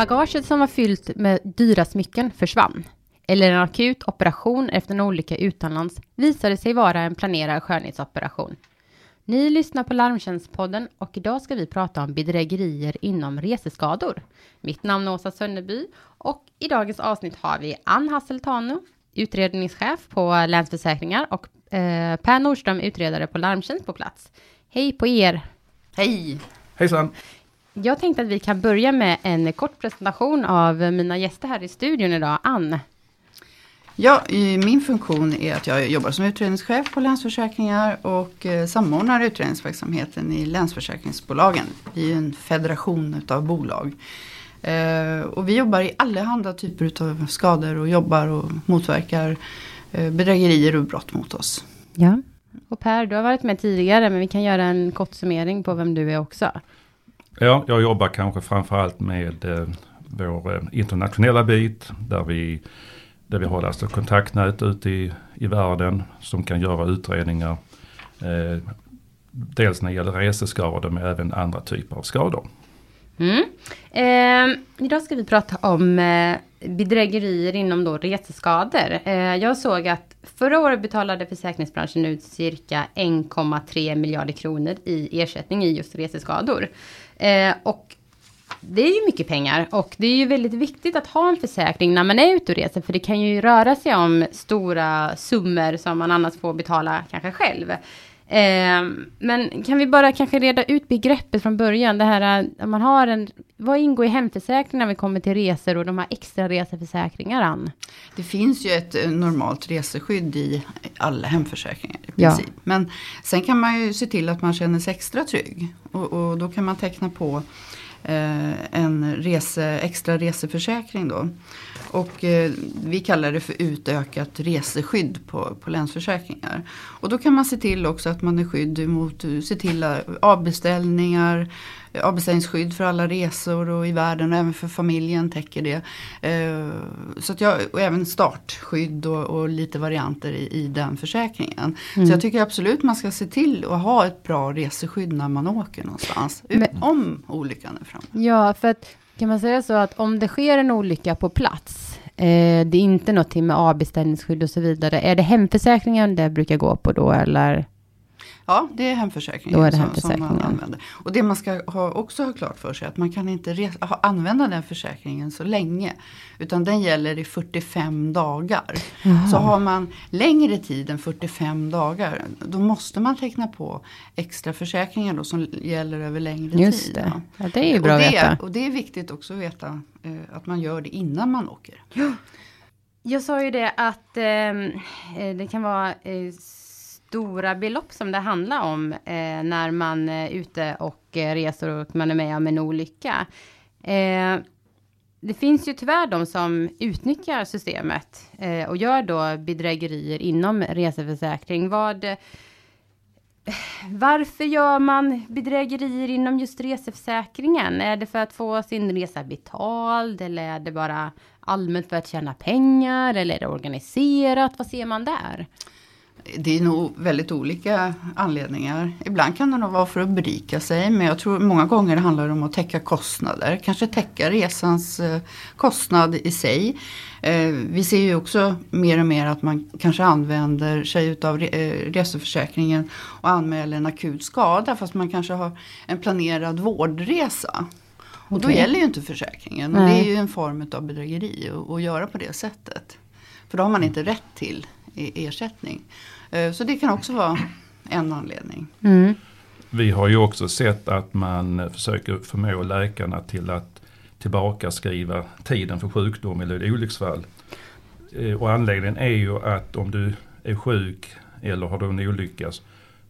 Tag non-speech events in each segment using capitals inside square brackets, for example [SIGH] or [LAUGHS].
Bagaget som var fyllt med dyra smycken försvann. Eller en akut operation efter en olycka utomlands visade sig vara en planerad skönhetsoperation. Ni lyssnar på Larmtjänstpodden och idag ska vi prata om bedrägerier inom reseskador. Mitt namn är Åsa Sönneby och i dagens avsnitt har vi Ann Hasseltano, utredningschef på Länsförsäkringar och eh, Per Nordström, utredare på Larmtjänst på plats. Hej på er! Hej! Hejsan! Jag tänkte att vi kan börja med en kort presentation av mina gäster här i studion idag. Ann? Ja, min funktion är att jag jobbar som utredningschef på Länsförsäkringar och eh, samordnar utredningsverksamheten i Länsförsäkringsbolagen. Vi är en federation av bolag. Eh, och vi jobbar i allehanda typer av skador och jobbar och motverkar eh, bedrägerier och brott mot oss. Ja, och Per, du har varit med tidigare, men vi kan göra en kort summering på vem du är också. Ja, jag jobbar kanske framförallt med eh, vår eh, internationella bit där vi, där vi har alltså kontaktnät ute i, i världen som kan göra utredningar. Eh, dels när det gäller reseskador men även andra typer av skador. Mm. Eh, idag ska vi prata om eh, bedrägerier inom då reseskador. Eh, jag såg att förra året betalade försäkringsbranschen ut cirka 1,3 miljarder kronor i ersättning i just reseskador. Eh, och det är ju mycket pengar och det är ju väldigt viktigt att ha en försäkring när man är ute och reser. För det kan ju röra sig om stora summor som man annars får betala kanske själv. Eh, men kan vi bara kanske reda ut begreppet från början? Det här att man har en, vad ingår i hemförsäkring när vi kommer till resor och de här extra reseförsäkringar Ann? Det finns ju ett eh, normalt reseskydd i alla hemförsäkringar i princip. Ja. Men sen kan man ju se till att man känner sig extra trygg. Och, och då kan man teckna på eh, en rese, extra reseförsäkring då. Och eh, vi kallar det för utökat reseskydd på, på Länsförsäkringar. Och då kan man se till också att man är skydd mot se till avbeställningar, avbeställningsskydd för alla resor och i världen och även för familjen täcker det. Eh, så att jag, och även startskydd och, och lite varianter i, i den försäkringen. Mm. Så jag tycker absolut man ska se till att ha ett bra reseskydd när man åker någonstans. Men, om olyckan är framme. Ja, för att kan man säga så att om det sker en olycka på plats, eh, det är inte någonting med avbeställningsskydd och så vidare, är det hemförsäkringen det brukar gå på då eller? Ja, det är hemförsäkringen, Då är det hemförsäkringen. Som, som man använder. Och det man ska ha, också ha klart för sig att man kan inte resa, ha, använda den försäkringen så länge. Utan den gäller i 45 dagar. Jaha. Så har man längre tid än 45 dagar då måste man teckna på extra försäkringar då, som gäller över längre Just tid. Det. Ja, det är ju bra och det, att veta. Och det är viktigt också att veta eh, att man gör det innan man åker. Ja. Jag sa ju det att ehm, eh, det kan vara eh, stora belopp som det handlar om eh, när man är ute och eh, reser och man är med om en olycka. Eh, det finns ju tyvärr de som utnyttjar systemet eh, och gör då bedrägerier inom reseförsäkring. Vad, varför gör man bedrägerier inom just reseförsäkringen? Är det för att få sin resa betald eller är det bara allmänt för att tjäna pengar eller är det organiserat? Vad ser man där? Det är nog väldigt olika anledningar. Ibland kan det nog vara för att berika sig men jag tror många gånger det handlar om att täcka kostnader. Kanske täcka resans eh, kostnad i sig. Eh, vi ser ju också mer och mer att man kanske använder sig av eh, reseförsäkringen och anmäler en akut skada fast man kanske har en planerad vårdresa. Och då gäller ju inte försäkringen. Och det är ju en form av bedrägeri att göra på det sättet. För då har man inte rätt till ersättning. Eh, så det kan också vara en anledning. Mm. Vi har ju också sett att man försöker förmå läkarna till att tillbaka skriva tiden för sjukdom eller olycksfall. Eh, och anledningen är ju att om du är sjuk eller har du en olycka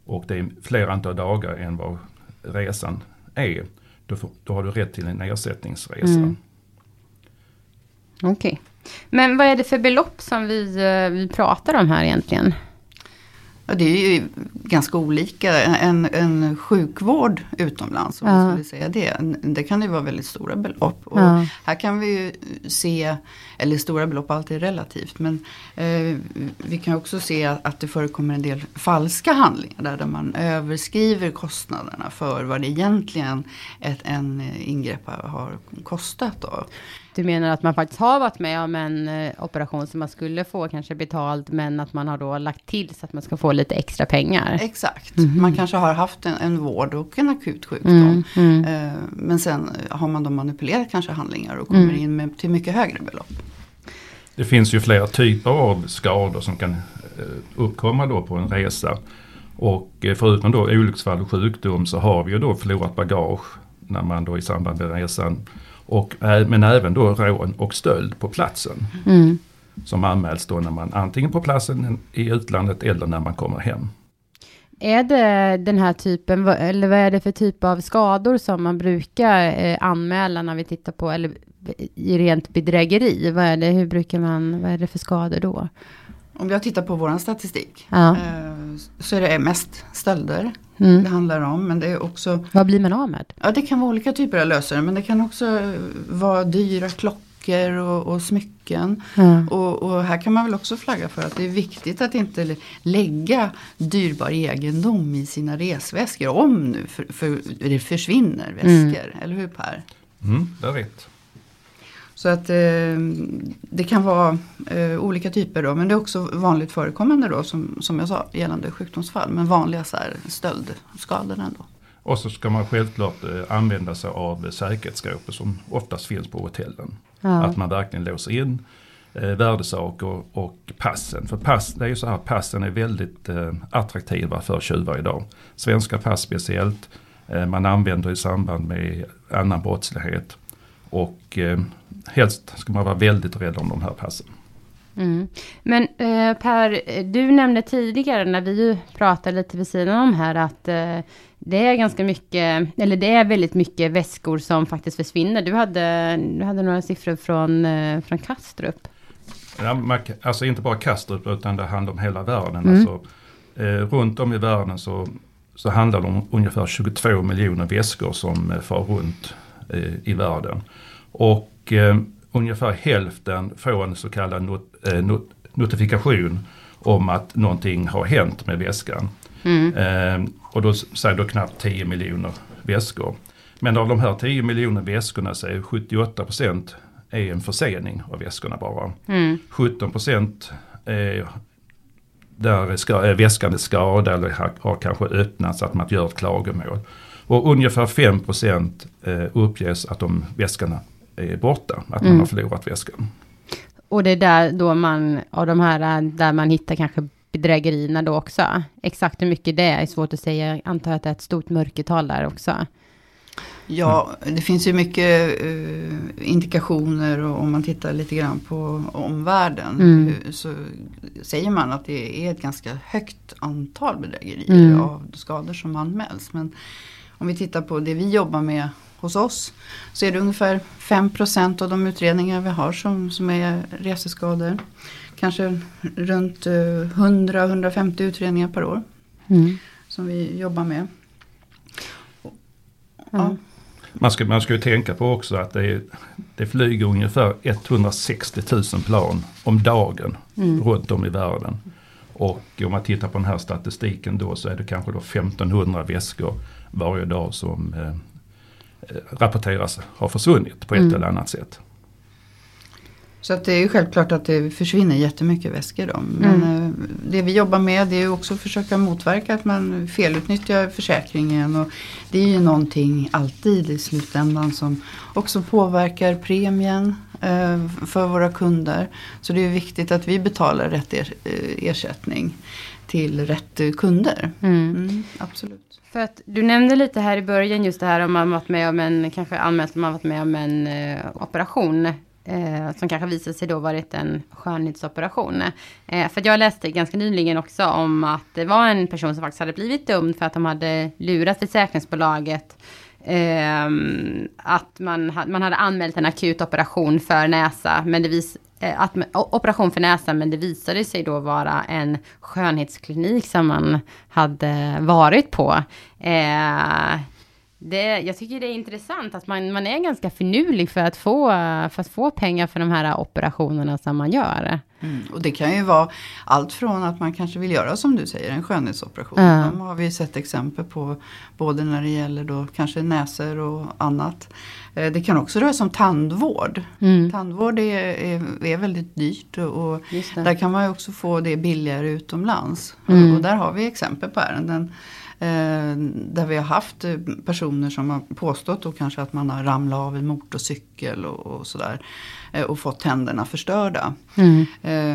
och det är fler antal dagar än vad resan är. Då, får, då har du rätt till en ersättningsresa. Mm. Okej. Okay. Men vad är det för belopp som vi, eh, vi pratar om här egentligen? Ja, det är ju ganska olika. En, en sjukvård utomlands, om ja. man skulle säga det, det kan ju vara väldigt stora belopp. Och ja. Här kan vi ju se, eller stora belopp alltid är relativt, men eh, vi kan också se att det förekommer en del falska handlingar där, där man överskriver kostnaderna för vad det egentligen ett, en ingrepp har kostat. Då. Du menar att man faktiskt har varit med om en eh, operation som man skulle få kanske betalt, men att man har då lagt till så att man ska få lite extra pengar? Exakt. Mm -hmm. Man kanske har haft en, en vård och en akut sjukdom. Mm, mm. Eh, men sen har man då manipulerat kanske handlingar och kommer mm. in med, till mycket högre belopp. Det finns ju flera typer av skador som kan eh, uppkomma då på en resa. Och eh, förutom då olycksfall och sjukdom så har vi ju då förlorat bagage när man då i samband med resan och, men även då rån och stöld på platsen. Mm. Som anmäls då när man antingen på platsen i utlandet eller när man kommer hem. Är det den här typen, eller vad är det för typ av skador som man brukar eh, anmäla när vi tittar på, eller i rent bedrägeri? Vad är det, hur brukar man, vad är det för skador då? Om jag tittar på vår statistik ja. eh, så är det mest stölder mm. det handlar om. Men det är också... Vad blir man av med? Ja det kan vara olika typer av lösare men det kan också vara dyra klockor och, och smycken. Mm. Och, och, här kan man väl också flagga för att det är viktigt att inte lägga dyrbar egendom i sina resväskor. Om nu för, för det försvinner väskor, mm. eller hur Per? Mm, det är rätt. Så att eh, det kan vara eh, olika typer då. Men det är också vanligt förekommande då som, som jag sa gällande sjukdomsfall. Men vanliga så här, stöldskador ändå. Och så ska man självklart eh, använda sig av säkerhetsskåpet som oftast finns på hotellen. Ja. Att man verkligen låser in eh, värdesaker och passen. För pass, det är ju så här, passen är väldigt eh, attraktiva för tjuvar idag. Svenska pass speciellt. Eh, man använder i samband med annan brottslighet. Och eh, helst ska man vara väldigt rädd om de här passen. Mm. Men eh, Per, du nämnde tidigare när vi pratade lite vid sidan om här att eh, det är ganska mycket, eller det är väldigt mycket väskor som faktiskt försvinner. Du hade, du hade några siffror från, eh, från Kastrup. Ja, man, alltså inte bara Kastrup utan det handlar om hela världen. Mm. Alltså, eh, runt om i världen så, så handlar det om ungefär 22 miljoner väskor som eh, far runt eh, i världen. Och eh, ungefär hälften får en så kallad not, eh, not, notifikation om att någonting har hänt med väskan. Mm. Och då säger då knappt 10 miljoner väskor. Men av de här 10 miljoner väskorna så är 78 procent är en försening av väskorna bara. Mm. 17 procent är där ska, väskan är skadad eller har, har kanske öppnats att man gör ett klagomål. Och ungefär 5 procent eh, uppges att de väskorna är borta, att mm. man har förlorat väskan. Och det är där då man, av de här, där man hittar kanske bedrägerierna då också. Exakt hur mycket det är, är svårt att säga. Jag antar att det är ett stort mörkertal där också. Ja, det finns ju mycket uh, indikationer och om man tittar lite grann på omvärlden mm. så säger man att det är ett ganska högt antal bedrägerier mm. av skador som anmäls. Men om vi tittar på det vi jobbar med hos oss så är det ungefär 5% av de utredningar vi har som, som är reseskador. Kanske runt 100-150 eh, utredningar per år. Mm. Som vi jobbar med. Ja. Man ska, man ska ju tänka på också att det, det flyger ungefär 160 000 plan om dagen mm. runt om i världen. Och om man tittar på den här statistiken då så är det kanske då 1500 väskor varje dag som eh, Eh, rapporteras ha försvunnit på ett mm. eller annat sätt. Så att det är ju självklart att det försvinner jättemycket väskor då. Men mm. Eh, det vi jobbar med det är också att försöka motverka att man felutnyttjar försäkringen. Och det är ju någonting alltid i slutändan som också påverkar premien eh, för våra kunder. Så det är viktigt att vi betalar rätt ersättning till rätt kunder. Mm. Mm, absolut. För att du nämnde lite här i början just det här om man varit med om en, kanske anmält om man varit med om en eh, operation. Eh, som kanske visade sig då varit en skönhetsoperation. Eh, för jag läste ganska nyligen också om att det var en person som faktiskt hade blivit dömd för att de hade lurat försäkringsbolaget. Eh, att man, man hade anmält en akut operation för näsa, men det vis, eh, att, operation för näsa, men det visade sig då vara en skönhetsklinik som man hade varit på. Eh, det, jag tycker det är intressant att man, man är ganska finurlig för att, få, för att få pengar för de här operationerna som man gör. Mm, och det kan ju vara allt från att man kanske vill göra som du säger en skönhetsoperation. Mm. De har vi sett exempel på både när det gäller då kanske näsor och annat. Eh, det kan också röra sig om tandvård. Mm. Tandvård är, är, är, väldigt dyrt och där kan man ju också få det billigare utomlands. Mm. Och där har vi exempel på ärenden där vi har haft eh, personer som har påstått då kanske att man har ramlat av en motorcykel och, och sådär. Eh, och fått tänderna förstörda. Mm.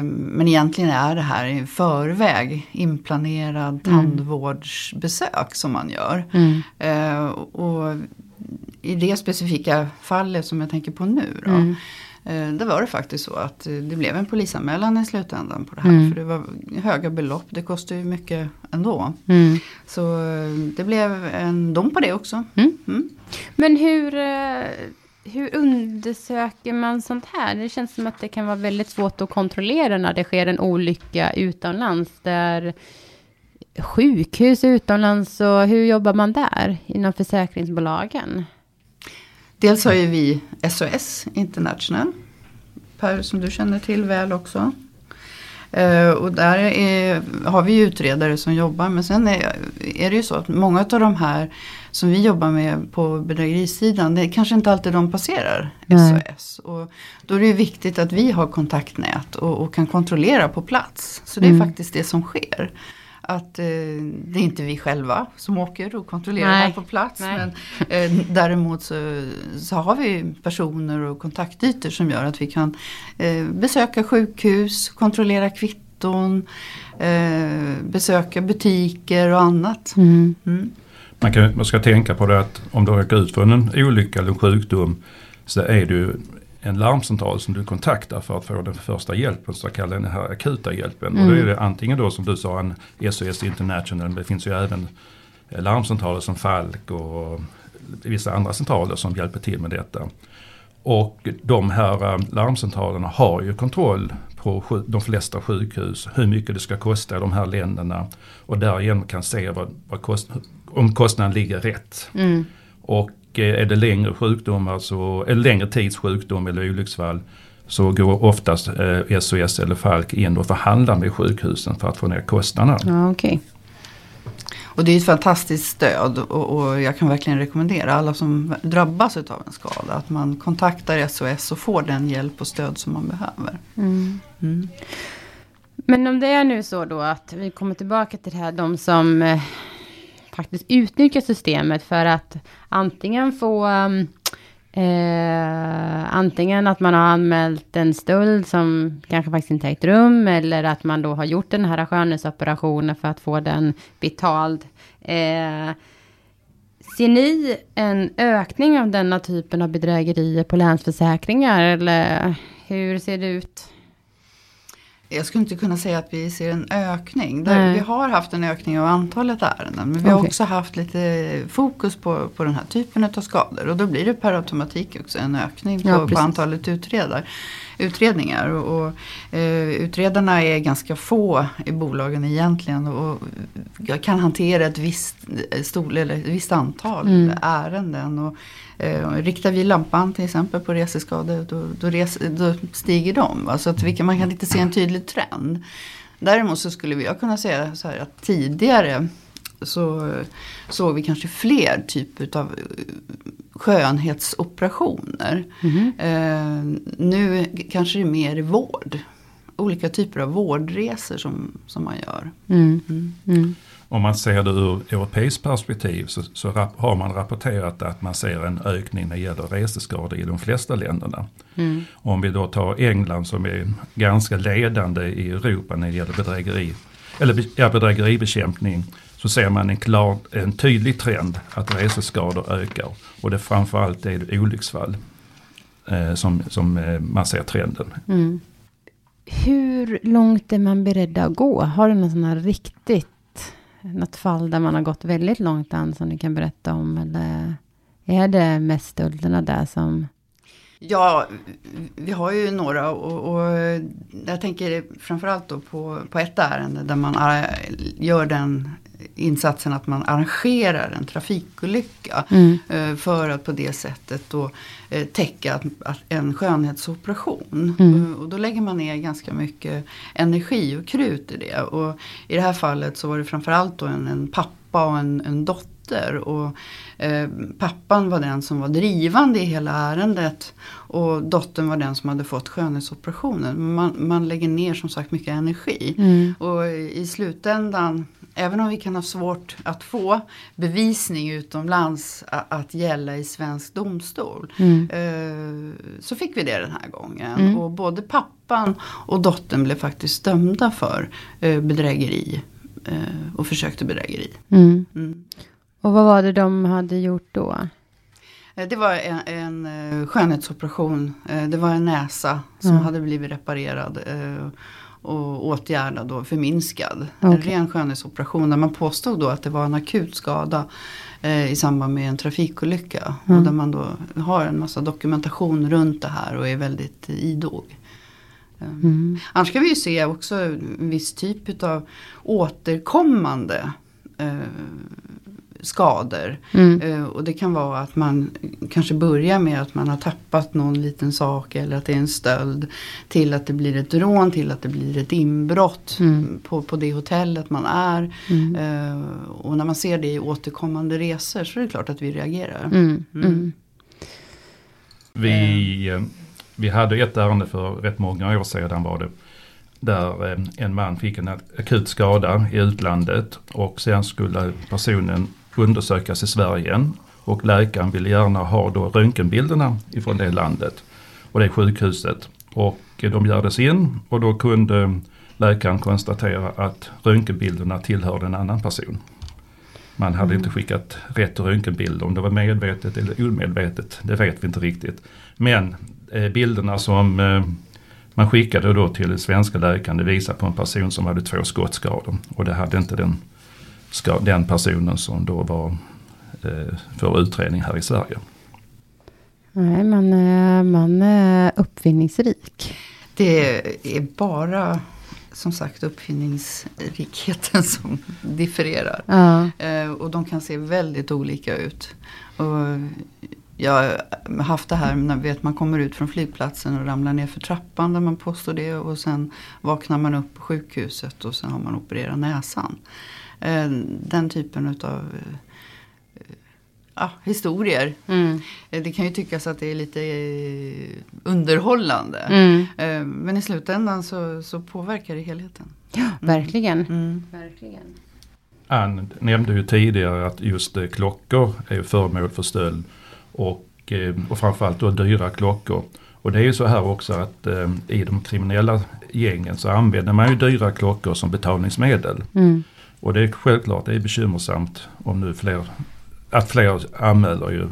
Men egentligen är det här i förväg inplanerad mm. tandvårdsbesök som man gör. Mm. Och i det specifika fallet som jag tänker på nu då. Mm. Eh, det var det faktiskt så att eh, det blev en polisanmälan i slutändan på det här. Mm. För det var höga belopp, det kostar ju mycket ändå. Mm. Så eh, det blev en dom på det också. Mm. mm. Men hur, hur undersöker man sånt här? Det känns som att det kan vara väldigt svårt att kontrollera när det sker en olycka utomlands. Där sjukhus utomlands och hur jobbar man där inom försäkringsbolagen? Dels har ju vi SOS International. Per som du känner till väl också. Uh, och där är, har vi utredare som jobbar. Men sen är, är det ju så att många av de här som vi jobbar med på bedrägerisidan. Det är kanske inte alltid de passerar SOS. Och då är det viktigt att vi har kontaktnät och, och kan kontrollera på plats. Så det är mm. faktiskt det som sker att eh, det är inte vi själva som åker och kontrollerar Nej. här på plats. Nej. Men eh, däremot så, så, har vi personer och kontaktytor som gör att vi kan eh, besöka sjukhus, kontrollera kvitton, eh, besöka butiker och annat. Mm. Mm. Man, kan, man ska tänka på det att om du råkar ut för en olycka eller en sjukdom så är det en larmcentral som du kontaktar för att få den första hjälpen, så kallade den här akuta hjälpen. Mm. Och då är det antingen då som du sa en SOS International, men det finns ju även larmcentraler som Falk och vissa andra centraler som hjälper till med detta. Och de här eh, larmcentralerna har ju kontroll på de flesta sjukhus, hur mycket det ska kosta i de här länderna. Och därigenom kan se vad, vad kost, om kostnaden ligger rätt. Mm. Och Eh, är det längre sjukdomar, så, eller längre tids sjukdom eller olycksfall så går oftast eh, SOS eller Falk in och förhandlar med sjukhusen för att få ner kostnaderna. Ja, okay. Och det är ett fantastiskt stöd och, och, jag kan verkligen rekommendera alla som drabbas av en skada att man kontaktar SOS och får den hjälp och stöd som man behöver. Mm. Mm. Men om det är nu så då att vi kommer tillbaka till det här, de som eh, faktiskt utnyttja systemet för att antingen få um, Eh, antingen att man har anmält en stöld som kanske faktiskt inte ägt rum eller att man då har gjort den här skönhetsoperationen för att få den betald. Eh, ser ni en ökning av denna typen av bedrägerier på Länsförsäkringar eller hur ser det ut? Jag skulle inte kunna säga att vi ser en ökning. Där vi har haft en ökning av antalet ärenden. Men vi har också haft lite fokus på, på den här typen av skador. Och då blir det per automatik också en ökning på, ja, på antalet utredare, utredningar. Och, och eh, utredarna är ganska få i bolagen egentligen. Och kan hantera ett visst, stor, eller ett visst antal mm. ärenden. Och, Eh, riktar vi lampan till exempel på reseskador då, då, res, då stiger de. Alltså att vi kan, man kan inte se en tydlig trend. Däremot så skulle jag kunna säga så här att tidigare så såg vi kanske fler typer av eh, skönhetsoperationer. Mm. Eh, nu kanske det är mer vård. Olika typer av vårdresor som, som man gör. Mm. Mm. mm om man ser det ur europeiskt perspektiv så, så rap, har man rapporterat att man ser en ökning när det gäller reseskador i de flesta länderna. Mm. Om vi då tar England som är ganska ledande i Europa när det gäller bedrägeri, eller ja, bedrägeribekämpning så ser man en, klar, en tydlig trend att reseskador ökar. Och det framförallt är det olycksfall eh, som, som eh, man ser trenden. Mm. Hur långt är man beredd att gå? Har du någon sån här riktigt något fall där man har gått väldigt långt an som du kan berätta om? Eller är det mest stölderna där som... Ja, vi har ju några och, och jag tänker framförallt då på, på ett ärende där man gör den insatsen att man arrangerar en trafikolycka. Mm. Eh, för att på det sättet då eh, täcka en skönhetsoperation. Mm. Eh, och då lägger man ner ganska mycket energi och krut i det. Och i det här fallet så var det framförallt då en, en pappa och en, en dotter och eh, pappan var den som var drivande i hela ärendet. Och dottern var den som hade fått skönhetsoperationen. Man, man lägger ner som sagt mycket energi. Mm. Och i slutändan även om vi kan ha svårt att få bevisning utomlands att gälla i svensk domstol. Mm. Eh, så fick vi det den här gången. Mm. Och både pappan och dottern blev faktiskt dömda för eh, bedrägeri. Eh, och försök till bedrägeri. Mm. Mm. Och vad var det de hade gjort då? Det var en, en skönhetsoperation. Det var en näsa som hade blivit reparerad och åtgärdad och förminskad. Okay. En ren skönhetsoperation där man påstod då att det var en akut skada eh, i samband med en trafikolycka. Mm. Och där man då har en massa dokumentation runt det här och är väldigt idog. Eh, mm. Annars ska vi ju se också en viss typ av återkommande eh, skador. Mm. Uh, och det kan vara att man kanske börjar med att man har tappat någon liten sak eller att det är en stöld. Till att det blir ett rån, till att det blir ett inbrott mm. på, på det hotellet man är. Mm. Uh, och när man ser det i återkommande resor så är det klart att vi reagerar. Mm. Mm. Mm. Vi, eh, vi hade ett ärende för rätt många år sedan var det där en man fick en akut skada i utlandet och sen skulle personen undersökas i Sverige igen. Och läkaren ville gärna ha då röntgenbilderna ifrån det landet och det sjukhuset. Och de gjordes in och då kunde läkaren konstatera att röntgenbilderna tillhörde en annan person. Man hade mm. inte skickat rätt röntgenbild. Om det var medvetet eller omedvetet, det vet vi inte riktigt. Men eh, bilderna som eh, man skickade då till den svenska läkaren, det visar på en person som hade två skottskador. Och det hade inte den ska, den personen som då var eh, för utredning här i Sverige. Nej, man, man är uppfinningsrik. Det är bara som sagt uppfinningsrikheten [LAUGHS] som differerar. Ja. Eh, och de kan se väldigt olika ut. Och jag har haft det här när vet, man kommer ut från flygplatsen och ramlar ner för trappan där man påstår det. Och sen vaknar man upp på sjukhuset och sen har man opererat näsan. Eh, den typen av eh, ja, historier. Mm. Eh, det kan ju tyckas att det är lite underhållande. Mm. Men i slutändan så, så påverkar det helheten. Ja, mm. verkligen. Mm. verkligen. Ann nämnde ju tidigare att just klockor är föremål för stöld. Och, och framförallt då dyra klockor. Och det är ju så här också att eh, i de kriminella gängen så använder man ju dyra klockor som betalningsmedel. Mm. Och det är självklart det är bekymmersamt om nu fler, att fler anmäler ju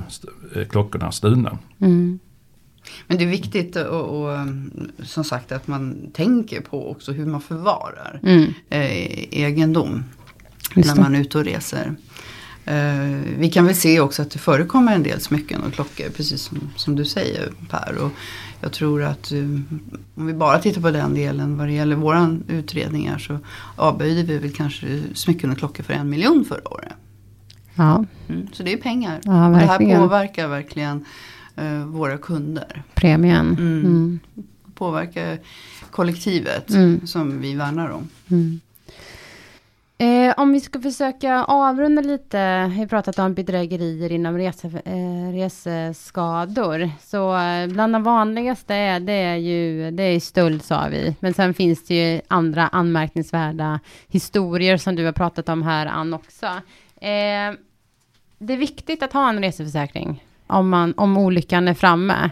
eh, klockorna stulna. Mm. Men det är viktigt och, och, som sagt att man tänker på också hur man förvarar mm. eh, egendom. när man är ute och reser. Eh, vi kan väl se också att det förekommer en del smycken och klockor precis som, som du säger Per. Och jag tror att uh, om vi bara tittar på den delen vad det gäller våra utredningar så avböjde vi väl kanske smycken och klockor för en miljon förra året. Ja. Mm, så det är pengar. Ja, och det här påverkar verkligen uh, våra kunder. Premien. Mm. Mm. Påverkar kollektivet mm. som vi värnar om. Eh, om vi ska försöka avrunda lite, vi har pratat om bedrägerier inom rese, eh, reseskador. Så eh, bland de vanligaste är det är ju det är stöld sa vi. Men sen finns det ju andra anmärkningsvärda historier som du har pratat om här Ann också. Eh, det är viktigt att ha en reseförsäkring om, man, om olyckan är framme.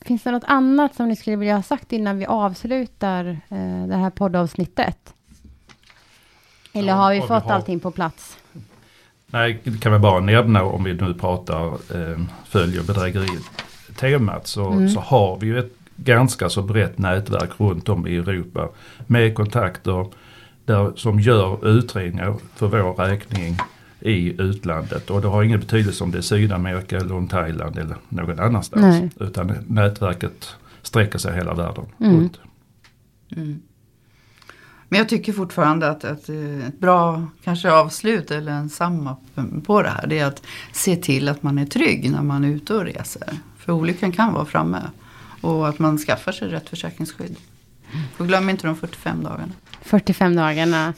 Finns det något annat som ni skulle vilja ha sagt innan vi avslutar eh, det här poddavsnittet? Eller har vi fått vi har... allting på plats? Nej, det kan vi bara nämna om vi nu pratar eh, följer bedrägeritemat så, mm. så har vi ju ett ganska så brett nätverk runt om i Europa med kontakter där, som gör utredningar för vår räkning i utlandet. Och det har ingen betydelse om det är Sydamerika eller om Thailand eller någon annanstans. Nej. Utan nätverket sträcker sig hela världen Mm. runt. Mm. Men jag tycker fortfarande att, att eh, ett bra kanske avslut eller en sum på det här det är att se till att man är trygg när man är ute och reser. För olyckan kan vara framme. Och att man skaffar sig rätt försäkringsskydd. Och glöm inte de 45 dagarna. 45 dagarna.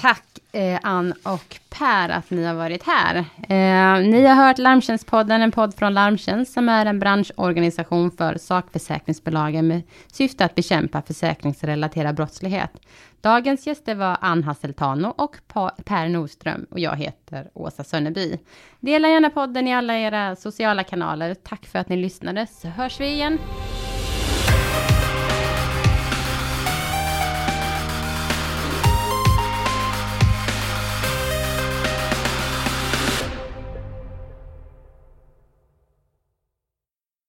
Tack eh, Ann och Per att ni har varit här. Eh, ni har hört Larmtjänstpodden, en podd från Larmtjänst som är en branschorganisation för sakförsäkringsbolagen med syfte att bekämpa försäkringsrelaterad brottslighet. Dagens gäster var Ann Hasseltano och Per Nordström och jag heter Åsa Sönneby. Dela gärna podden i alla era sociala kanaler. Tack för att ni lyssnade så hörs vi igen.